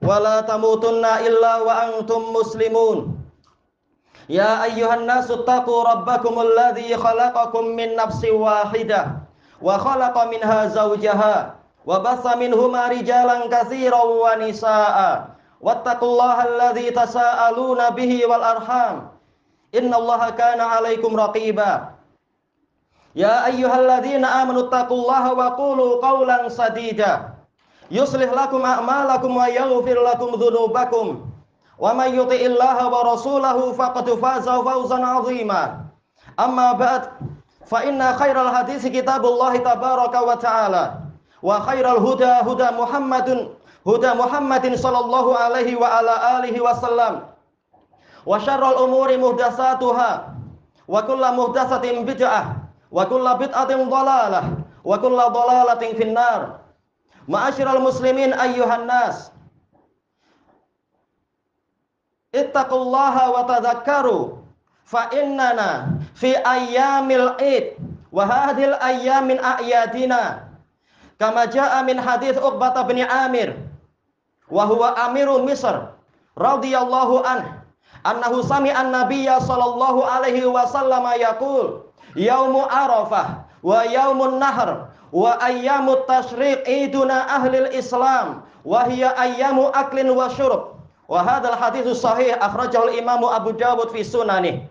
wala tamutunna illa wa antum muslimun. Ya ayyuhan nasu taqu khalaqakum min nafsin wahidah wa khalaqa minha wa batha minhuma rijalan katsiran tasaaluna bihi wal arham. Innallaha kana 'alaikum raqiba. Ya ayyuhalladzina amanu taqullaha wa qulu يصلح لكم أعمالكم ويغفر لكم ذنوبكم. ومن يطع الله ورسوله فقد فاز فوزا عظيما. أما بعد فإن خير الحديث كتاب الله تبارك وتعالى وخير الهدى هدى محمد هدى محمد صلى الله عليه وعلى آله وسلم. وشر الأمور محدثاتها وكل محدثة بدعة وكل بدعة ضلالة وكل ضلالة في النار. Ma'asyiral muslimin ayyuhan nas. Ittaqullaha wa tadhakkaru fa innana fi ayyamil id wa hadhil ayyamin a'yadina. Kama jaa min hadits Uqbah bin Amir wa huwa amiru Misr radhiyallahu an annahu sami'a an-nabiyya sallallahu alaihi wasallam yaqul yaumu arafah wa yaumun nahr wa ayyamut tasyriq iduna ahlil islam. Wa hiya ayyamu aklin wa syurb. Wa hadzal haditsus sahih akhrajahu imamu Abu Dawud fi sunanih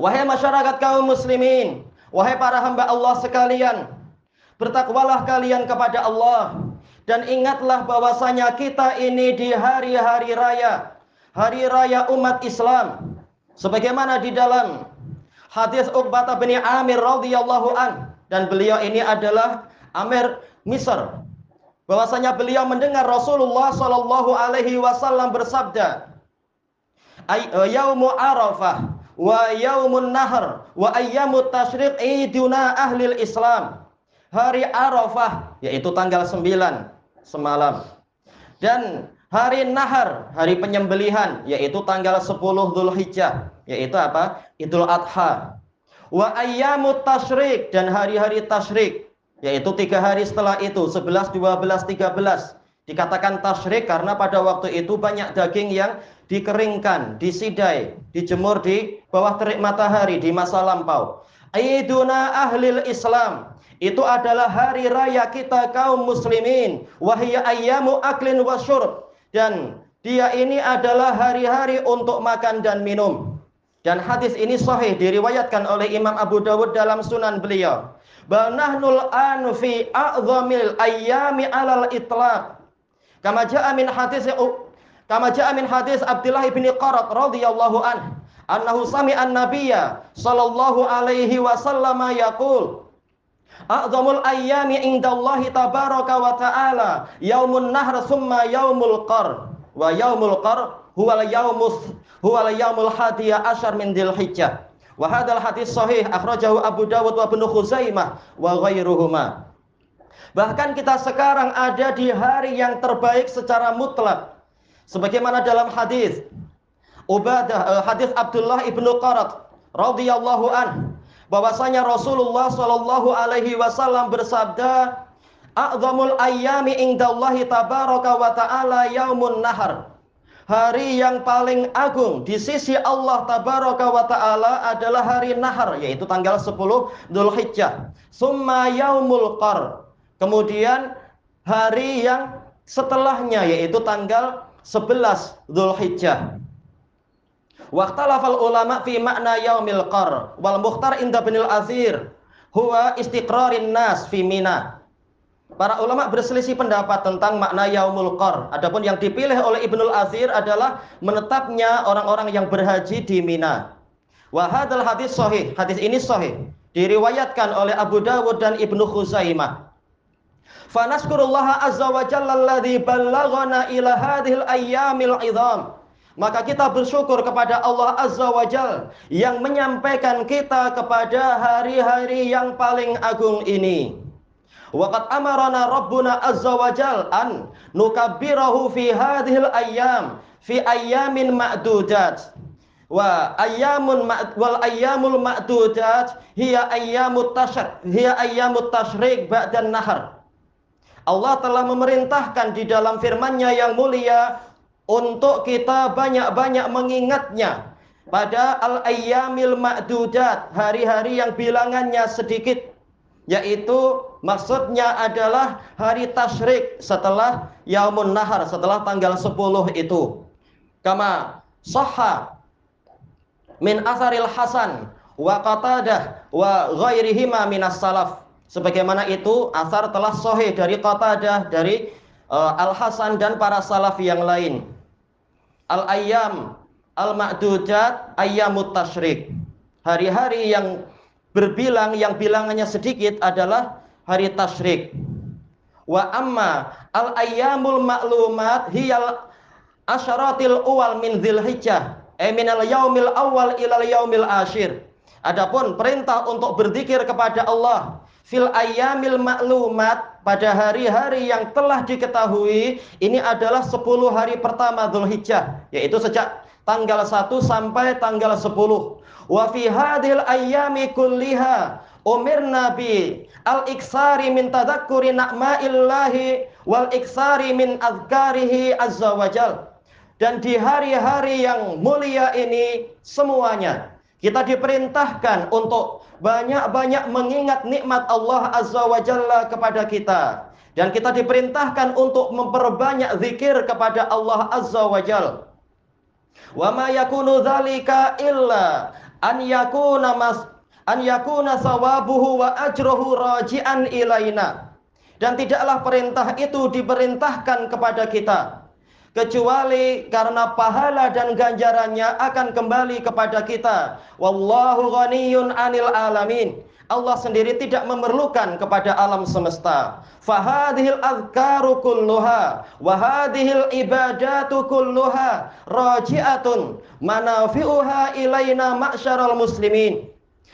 wahai masyarakat kaum muslimin wahai para hamba Allah sekalian bertakwalah kalian kepada Allah dan ingatlah bahwasanya kita ini di hari-hari raya hari raya umat Islam. Sebagaimana di dalam hadis Uqbah bin Amir radhiyallahu an dan beliau ini adalah Amir Misr. Bahwasanya beliau mendengar Rasulullah Shallallahu alaihi wasallam bersabda, "Yaumu Arafah wa yaumun nahr wa ayyamut tasyriq iduna ahlil Islam." Hari Arafah yaitu tanggal 9 semalam. Dan hari Nahar, hari penyembelihan yaitu tanggal 10 Zulhijjah, yaitu apa? Idul Adha wa ayyamut tasyrik dan hari-hari tasyrik yaitu tiga hari setelah itu 11 12 13 dikatakan tasyrik karena pada waktu itu banyak daging yang dikeringkan, disidai, dijemur di bawah terik matahari di masa lampau. Aiduna ahlil Islam itu adalah hari raya kita kaum muslimin wahya ayyamu aklin wasyurb dan dia ini adalah hari-hari untuk makan dan minum. Dan hadis ini sahih diriwayatkan oleh Imam Abu Dawud dalam sunan beliau. Banahnul anu fi a'zamil ayyami alal itlaq. Kama ja'a min hadis kama ja'a min hadis Abdullah bin Qarat radhiyallahu anhu annahu sami'a an-nabiyya sallallahu alaihi wasallam yaqul A'zamul ayyami indallahi tabaraka wa ta'ala yaumun nahr summa yaumul qar wa yaumul qar huwal yaumus huwal yaumul hadiya asyar min dzilhijjah wa hadzal hadis sahih akhrajahu Abu Dawud wa Ibnu Khuzaimah wa ghairuhuma. Bahkan kita sekarang ada di hari yang terbaik secara mutlak. Sebagaimana dalam hadis Ubadah hadis Abdullah ibnu Qarat radhiyallahu an bahwasanya Rasulullah sallallahu alaihi wasallam bersabda a'zamul ayyami indallahi tabaraka wa ta'ala yaumun nahar hari yang paling agung di sisi Allah tabaraka wa taala adalah hari Nahar yaitu tanggal 10 Dzulhijjah. Summa yaumul qar. Kemudian hari yang setelahnya yaitu tanggal 11 Dzulhijjah. Waqtalafal ulama fi makna yaumil qar wal mukhtar inda binil azir huwa istiqrarin nas fi mina Para ulama berselisih pendapat tentang makna yaumul qar. Adapun yang dipilih oleh Ibnul Azir adalah menetapnya orang-orang yang berhaji di Mina. Wa hadzal hadis sahih. Hadis ini sahih. Diriwayatkan oleh Abu Dawud dan Ibnu Khuzaimah. Fanaskurullah azza wa jalla alladhi ballaghana ila hadhil ayyamil idham. Maka kita bersyukur kepada Allah Azza wa Jal yang menyampaikan kita kepada hari-hari yang paling agung ini. Waqad amarana Rabbuna azza wa jal an nukabbirahu fi hadhil ayyam fi ayyamin ma'dudat. Wa ayyamun wal ayyamul ma'dudat hiya ayyamut tasyrik hiya ayyamut tasyrik ba'dan nahar. Allah telah memerintahkan di dalam firman-Nya yang mulia untuk kita banyak-banyak mengingatnya pada al-ayyamil ma'dudat, hari-hari yang bilangannya sedikit yaitu maksudnya adalah hari tasyrik setelah yaumun nahar setelah tanggal 10 itu. Kama sahha min asaril hasan wa qatadah wa ghairihima minas salaf. Sebagaimana itu asar telah sahih dari qatadah dari uh, al hasan dan para salaf yang lain. Al ayyam al ma'dudat ayyamut tasyrik. Hari-hari yang berbilang yang bilangannya sedikit adalah hari tasyrik. Wa amma al ayyamul ma'lumat hiyal asyaratil awal min dzilhijjah, eh minal yaumil awal ilal yaumil asyir. Adapun perintah untuk berzikir kepada Allah fil ayyamil ma'lumat pada hari-hari yang telah diketahui ini adalah 10 hari pertama Dzulhijjah yaitu sejak tanggal 1 sampai tanggal 10 Wa fi hadhil ayyami kulliha umir nabi al-iksari min tadhakkuri na'maillahi wal iksari min azkarihi azza wajal. Dan di hari-hari yang mulia ini semuanya kita diperintahkan untuk banyak-banyak mengingat nikmat Allah azza wa jalla kepada kita. Dan kita diperintahkan untuk memperbanyak zikir kepada Allah azza wa jalla. Wa ma yakunu dzalika illa an yakuna mas an yakuna sawabuhu wa ajruhu raji'an ilaina. Dan tidaklah perintah itu diperintahkan kepada kita kecuali karena pahala dan ganjarannya akan kembali kepada kita. Wallahu ghaniyun 'anil alamin. Allah sendiri tidak memerlukan kepada alam semesta. Fahadhil azkaru kulluha wa hadhil ibadatu kulluha raji'atun manafi'uha ilaina ma'syaral muslimin.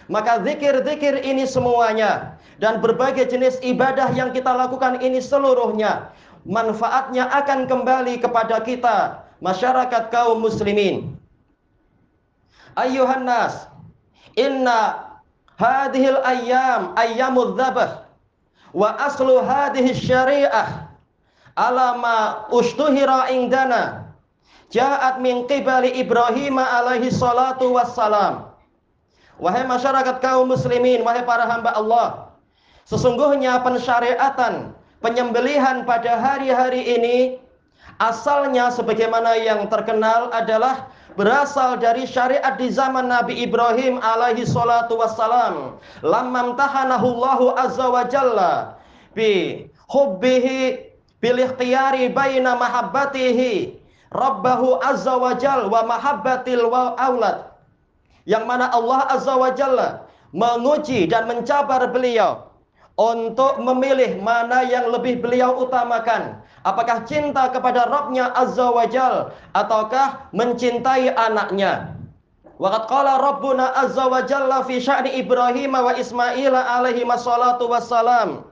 Maka zikir-zikir ini semuanya dan berbagai jenis ibadah yang kita lakukan ini seluruhnya manfaatnya akan kembali kepada kita masyarakat kaum muslimin. Ayuhan nas, inna hadhil ayyam ayyamudz dzabh wa aslu hadhihi syariah ala ma ushtuhira indana ja'at min qibali Ibrahim alaihi salatu wassalam wahai masyarakat kaum muslimin wahai para hamba Allah sesungguhnya pensyariatan penyembelihan pada hari-hari ini asalnya sebagaimana yang terkenal adalah berasal dari syariat di zaman Nabi Ibrahim alaihi salatu wassalam. Lamma tahanahu Allahu azza wa jalla bi hubbihi bil ikhtiyari baina mahabbatihi rabbahu azza wa jalla wa mahabbatil wa aulad. Yang mana Allah azza wa jalla menguji dan mencabar beliau untuk memilih mana yang lebih beliau utamakan Apakah cinta kepada Rabbnya Azza wa Jal ataukah mencintai anaknya? Waqad qala Rabbuna Azza wa Jalla fi sya'ni Ibrahim wa Ismail alaihi wassalatu wassalam.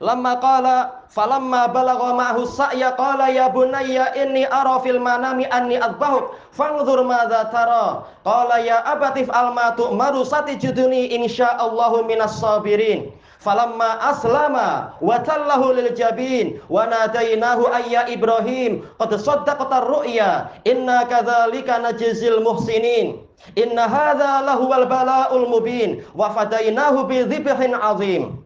Lamma qala falamma balagha ma'hu sa'ya qala ya bunayya inni ara fil manami anni adbahuk fanzur madza tara. Qala ya abatif al ma tu'maru satijuduni insyaallahu minas sabirin. Falamma aslama wa tallahu lil jabin wa nadainahu ayya ibrahim qad saddaqta ru'ya inna kadzalika najzil muhsinin. Inna hadza lahuwal bala'ul mubin wa fadainahu bi dhibhin azim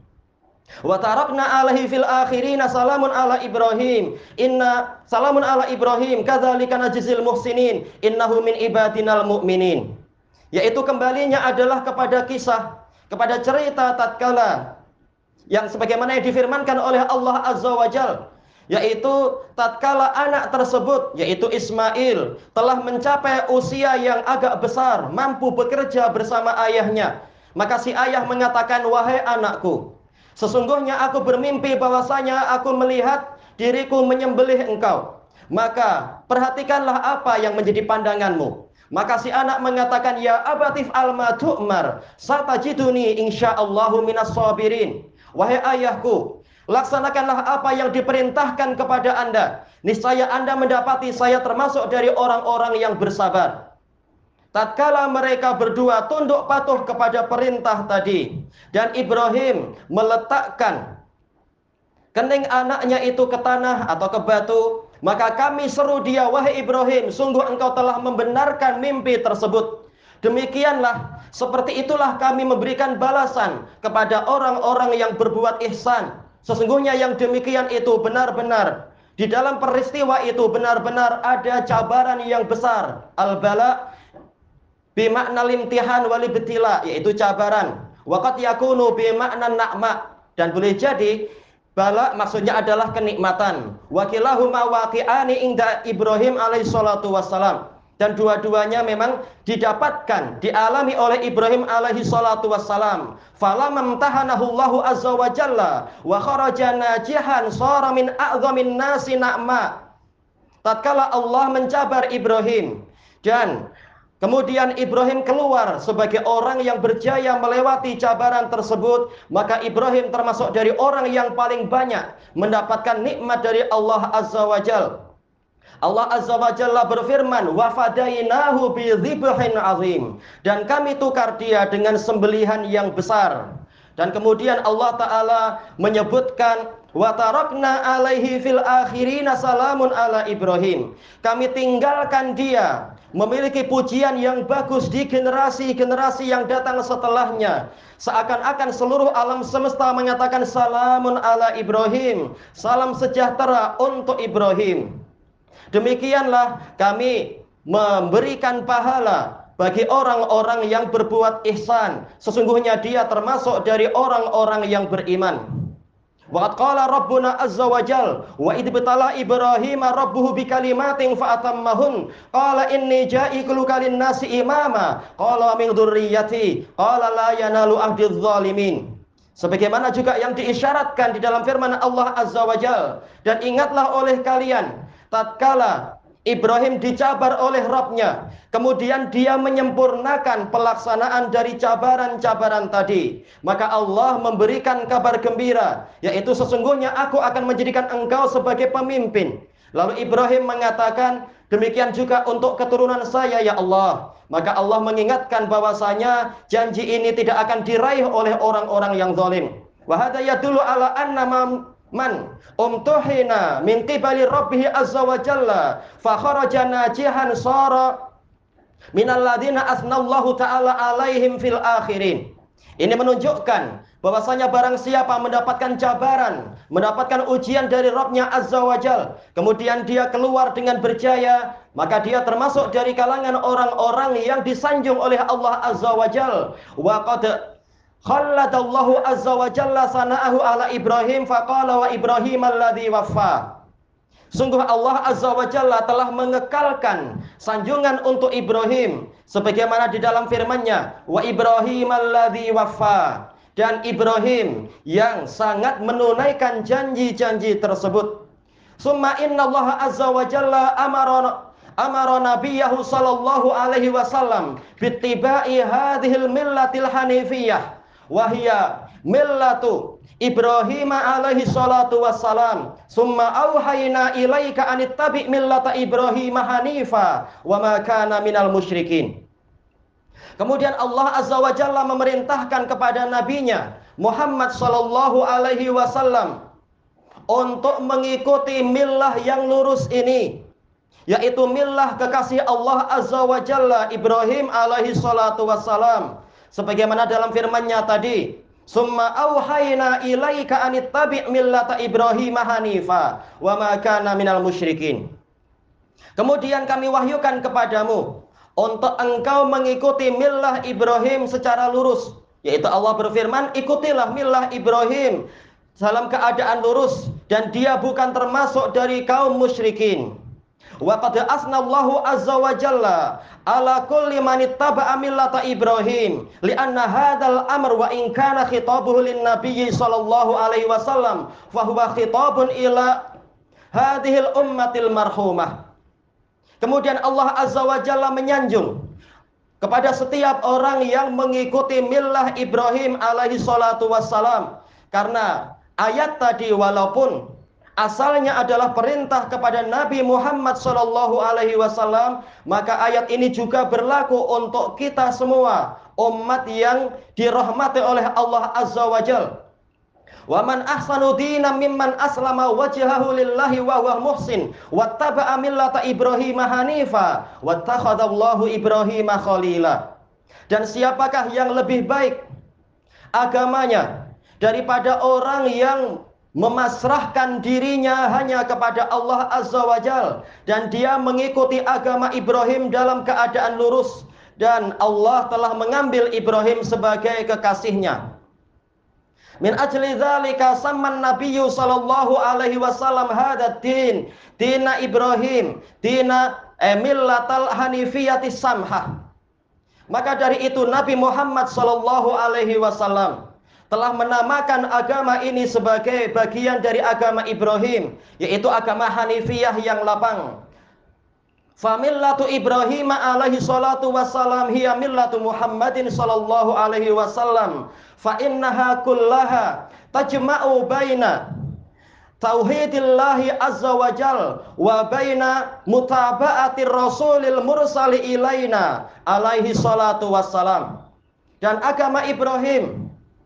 Wa tarakna alaihi fil akhirina salamun ala Ibrahim. Inna salamun ala Ibrahim kadzalika najzil muhsinin innahu min ibadinal mu'minin. Yaitu kembalinya adalah kepada kisah, kepada cerita tatkala yang sebagaimana yang difirmankan oleh Allah Azza wa Jal yaitu tatkala anak tersebut yaitu Ismail telah mencapai usia yang agak besar mampu bekerja bersama ayahnya maka si ayah mengatakan wahai anakku Sesungguhnya aku bermimpi bahwasanya aku melihat diriku menyembelih engkau. Maka perhatikanlah apa yang menjadi pandanganmu. Maka si anak mengatakan, Ya abatif alma tu'mar, satajiduni insyaallahu minas sabirin. Wahai ayahku, laksanakanlah apa yang diperintahkan kepada anda. Niscaya anda mendapati saya termasuk dari orang-orang yang bersabar. Tatkala mereka berdua tunduk patuh kepada perintah tadi dan Ibrahim meletakkan kening anaknya itu ke tanah atau ke batu, maka kami seru dia, wahai Ibrahim, sungguh engkau telah membenarkan mimpi tersebut. Demikianlah, seperti itulah kami memberikan balasan kepada orang-orang yang berbuat ihsan. Sesungguhnya yang demikian itu benar-benar di dalam peristiwa itu benar-benar ada cabaran yang besar. Al-bala bimakna limtihan wali betila yaitu cabaran. Waqat yakunu bimakna na'ma dan boleh jadi bala maksudnya adalah kenikmatan. Wakilahuma waqi'ani inda Ibrahim alaihi salatu wassalam. Dan dua-duanya memang didapatkan dialami oleh Ibrahim alaihi salatu wassalam. Fala mamtahanahu Allahu azza wa jalla wa kharaja najihan sara min a'zamin nasi na'ma tatkala Allah mencabar Ibrahim dan Kemudian Ibrahim keluar sebagai orang yang berjaya melewati cabaran tersebut, maka Ibrahim termasuk dari orang yang paling banyak mendapatkan nikmat dari Allah Azza wa Jal. Allah Azza wa Jalla berfirman, "Wa fadainahu azim." Dan kami tukar dia dengan sembelihan yang besar. Dan kemudian Allah taala menyebutkan Wa tarakna alaihi fil salamun ala Ibrahim. Kami tinggalkan dia memiliki pujian yang bagus di generasi-generasi yang datang setelahnya. Seakan-akan seluruh alam semesta mengatakan salamun ala Ibrahim. Salam sejahtera untuk Ibrahim. Demikianlah kami memberikan pahala bagi orang-orang yang berbuat ihsan. Sesungguhnya dia termasuk dari orang-orang yang beriman. Wa qala rabbuna azza wa jal wa idh betala Ibrahim rabbuhu bikalimatin fa atammahun qala inni ja'iku kalin nasi imama. Qala min dzurriyyati qala la yanalu ahdi zalimin Sebagaimana juga yang diisyaratkan di dalam firman Allah Azza wa Jal. Dan ingatlah oleh kalian, tatkala Ibrahim dicabar oleh Rabbnya. Kemudian dia menyempurnakan pelaksanaan dari cabaran-cabaran tadi. Maka Allah memberikan kabar gembira. Yaitu sesungguhnya aku akan menjadikan engkau sebagai pemimpin. Lalu Ibrahim mengatakan, demikian juga untuk keturunan saya ya Allah. Maka Allah mengingatkan bahwasanya janji ini tidak akan diraih oleh orang-orang yang zalim. Wahada yadulu ala anna man umtuhina min qibali rabbih azza wa jalla fa kharaja najihan sara minal ladina asnallahu taala alaihim fil akhirin ini menunjukkan bahwasanya barang siapa mendapatkan cabaran, mendapatkan ujian dari Rabbnya Azza wa Jal, kemudian dia keluar dengan berjaya, maka dia termasuk dari kalangan orang-orang yang disanjung oleh Allah Azza wa Jal. Wa qad Khalladallahu azza wa jalla sana'ahu ala Ibrahim faqala wa Ibrahim alladhi waffa. Sungguh Allah azza wa jalla telah mengekalkan sanjungan untuk Ibrahim sebagaimana di dalam firman-Nya wa Ibrahim alladhi waffa dan Ibrahim yang sangat menunaikan janji-janji tersebut. Summa inna Allah azza wa jalla amara amara nabiyahu sallallahu alaihi wasallam bittiba'i hadhil millatil hanifiyah wahia millatu Ibrahim alaihi salatu wassalam. Summa auhayna ilaika anittabi millata Ibrahim hanifa wa ma kana minal musyrikin. Kemudian Allah Azza wa Jalla memerintahkan kepada nabinya Muhammad sallallahu alaihi wasallam untuk mengikuti millah yang lurus ini yaitu millah kekasih Allah Azza wa Jalla Ibrahim alaihi salatu wassalam sebagaimana dalam firman-Nya tadi Summa auhayna ilaika anittabi' millata Ibrahim hanifa wa ma kana minal musyrikin. Kemudian kami wahyukan kepadamu untuk engkau mengikuti millah Ibrahim secara lurus. Yaitu Allah berfirman, ikutilah millah Ibrahim dalam keadaan lurus dan dia bukan termasuk dari kaum musyrikin. Wa qad asnallahu azza wa jalla ala kulli man ittaba'a millata Ibrahim li'anna hadzal amr wa in kana khitabuhu lin nabiy sallallahu alaihi wasallam fa huwa khitabun ila hadhil ummatil marhumah. Kemudian Allah azza wa jalla menyanjung kepada setiap orang yang mengikuti millah Ibrahim alaihi salatu wassalam karena ayat tadi walaupun asalnya adalah perintah kepada Nabi Muhammad sallallahu alaihi wasallam, maka ayat ini juga berlaku untuk kita semua, umat yang dirahmati oleh Allah Azza wa Jalla. Wa man ahsanu dinan mimman aslama wajhahu lillahi wa huwa muhsin wattaba'a millata Ibrahim hanifa wattakhadallahu Ibrahim khalila. Dan siapakah yang lebih baik agamanya daripada orang yang memasrahkan dirinya hanya kepada Allah Azza wa Jal dan dia mengikuti agama Ibrahim dalam keadaan lurus dan Allah telah mengambil Ibrahim sebagai kekasihnya. Min ajli dzalika samman nabiyyu sallallahu alaihi wasallam hada din dina Ibrahim dina emillatal hanifiyati samhah. Maka dari itu Nabi Muhammad sallallahu alaihi wasallam telah menamakan agama ini sebagai bagian dari agama Ibrahim, yaitu agama Hanifiyah yang lapang. Famillatu Ibrahim alaihi salatu wassalam hiya millatu Muhammadin sallallahu alaihi wasallam. Fa innaha kullaha tajma'u baina tauhidillahi azza wa jal wa baina mutaba'atir rasulil mursali ilaina alaihi salatu wassalam. Dan agama Ibrahim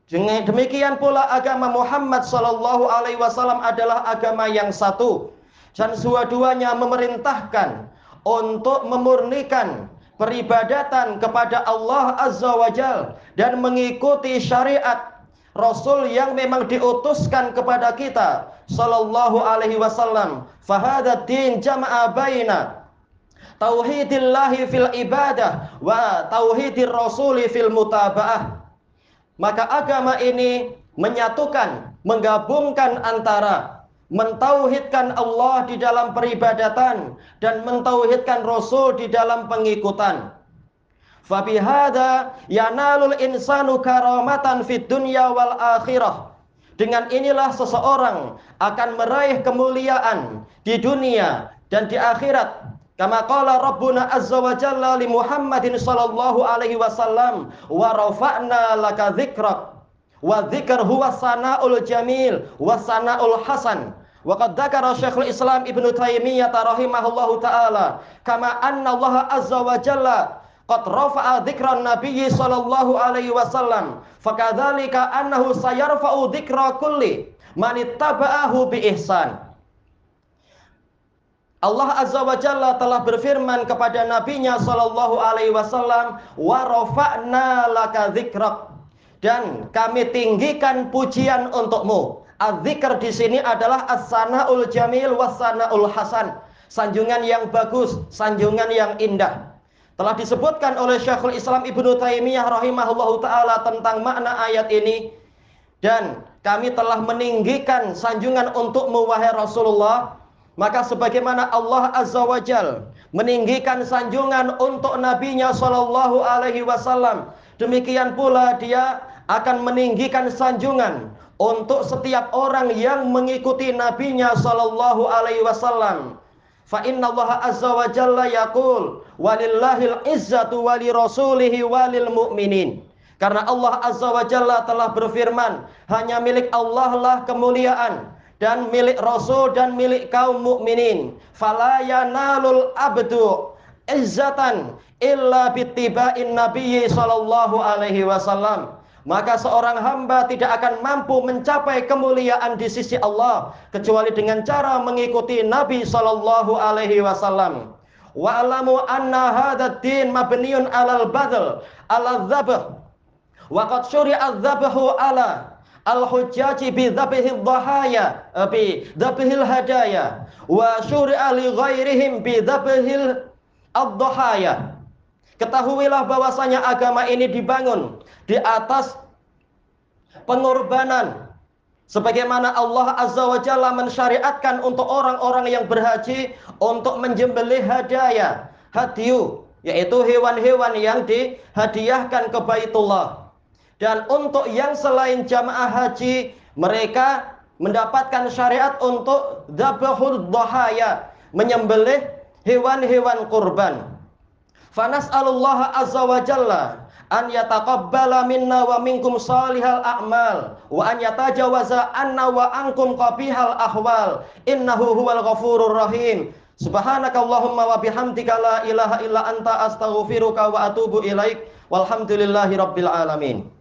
Demikian pula agama Muhammad sallallahu alaihi wasallam adalah agama yang satu dan dua-duanya memerintahkan untuk memurnikan peribadatan kepada Allah Azza wa Jal dan mengikuti syariat Rasul yang memang diutuskan kepada kita sallallahu alaihi wasallam. Fahada din jama'a baina tauhidillahi fil ibadah wa tauhidir rasuli fil mutaba'ah. Maka agama ini menyatukan, menggabungkan antara mentauhidkan Allah di dalam peribadatan dan mentauhidkan Rasul di dalam pengikutan. Fabihada yanalul insanu karamatan fid dunya wal akhirah. Dengan inilah seseorang akan meraih kemuliaan di dunia dan di akhirat Kama qala Rabbuna azza wa jalla li Muhammadin sallallahu alaihi wasallam wa rafa'na laka dzikrak wa dzikr huwa sana'ul jamil wa sana'ul hasan. Wa qad dzakara Syekhul Islam Ibnu Taimiyah rahimahullahu taala kama anna Allah azza wa jalla qad rafa'a nabiyyi sallallahu alaihi wasallam fakadzalika annahu sayarfa'u dzikra kulli man ittaba'ahu bi ihsan Allah Azza wa Jalla telah berfirman kepada nabinya sallallahu alaihi wasallam wa rafa'na laka dzikrak dan kami tinggikan pujian untukmu. Az-dzikr di sini adalah as-sanaul jamil was-sanaul hasan. Sanjungan yang bagus, sanjungan yang indah. Telah disebutkan oleh Syekhul Islam Ibnu Taimiyah rahimahullahu taala tentang makna ayat ini dan kami telah meninggikan sanjungan untukmu wahai Rasulullah maka sebagaimana Allah Azza wa Jal meninggikan sanjungan untuk nabinya sallallahu alaihi wasallam, demikian pula dia akan meninggikan sanjungan untuk setiap orang yang mengikuti nabinya sallallahu alaihi wasallam. Fa inna Allah azza wa jalla yaqul walillahil izzatu wali rasulihi walil mu'minin. Karena Allah Azza wa Jalla telah berfirman, hanya milik Allah lah kemuliaan dan milik Rasul dan milik kaum mukminin. Fala yanalul abdu izzatan illa bittiba'in nabiyyi sallallahu alaihi wasallam. Maka seorang hamba tidak akan mampu mencapai kemuliaan di sisi Allah kecuali dengan cara mengikuti Nabi sallallahu alaihi wasallam. Wa alamu anna hadzal din mabniun alal badal ala dzabh. Wa qad syuri'a dzabhu ala al-hujjaji bi dzabhil dhahaya eh, bi dzabhil hadaya wa syuri'a li ghairihim bi dzabhil ad-dhahaya. Ketahuilah bahwasanya agama ini dibangun di atas pengorbanan sebagaimana Allah Azza wa Jalla mensyariatkan untuk orang-orang yang berhaji untuk menjembelih hadaya, hadiyu, yaitu hewan-hewan yang dihadiahkan ke Baitullah. Dan untuk yang selain jamaah haji, mereka mendapatkan syariat untuk dzabhul dhahaya, menyembelih hewan-hewan kurban. Fanas'alullah azza wa jalla an yataqabbala minna wa minkum salihal a'mal wa an yatajawaza anna wa ankum qabihal ahwal innahu huwal ghafurur rahim. Subhanakallahumma wa bihamdika la ilaha illa anta astaghfiruka wa atubu ilaik. Walhamdulillahi rabbil alamin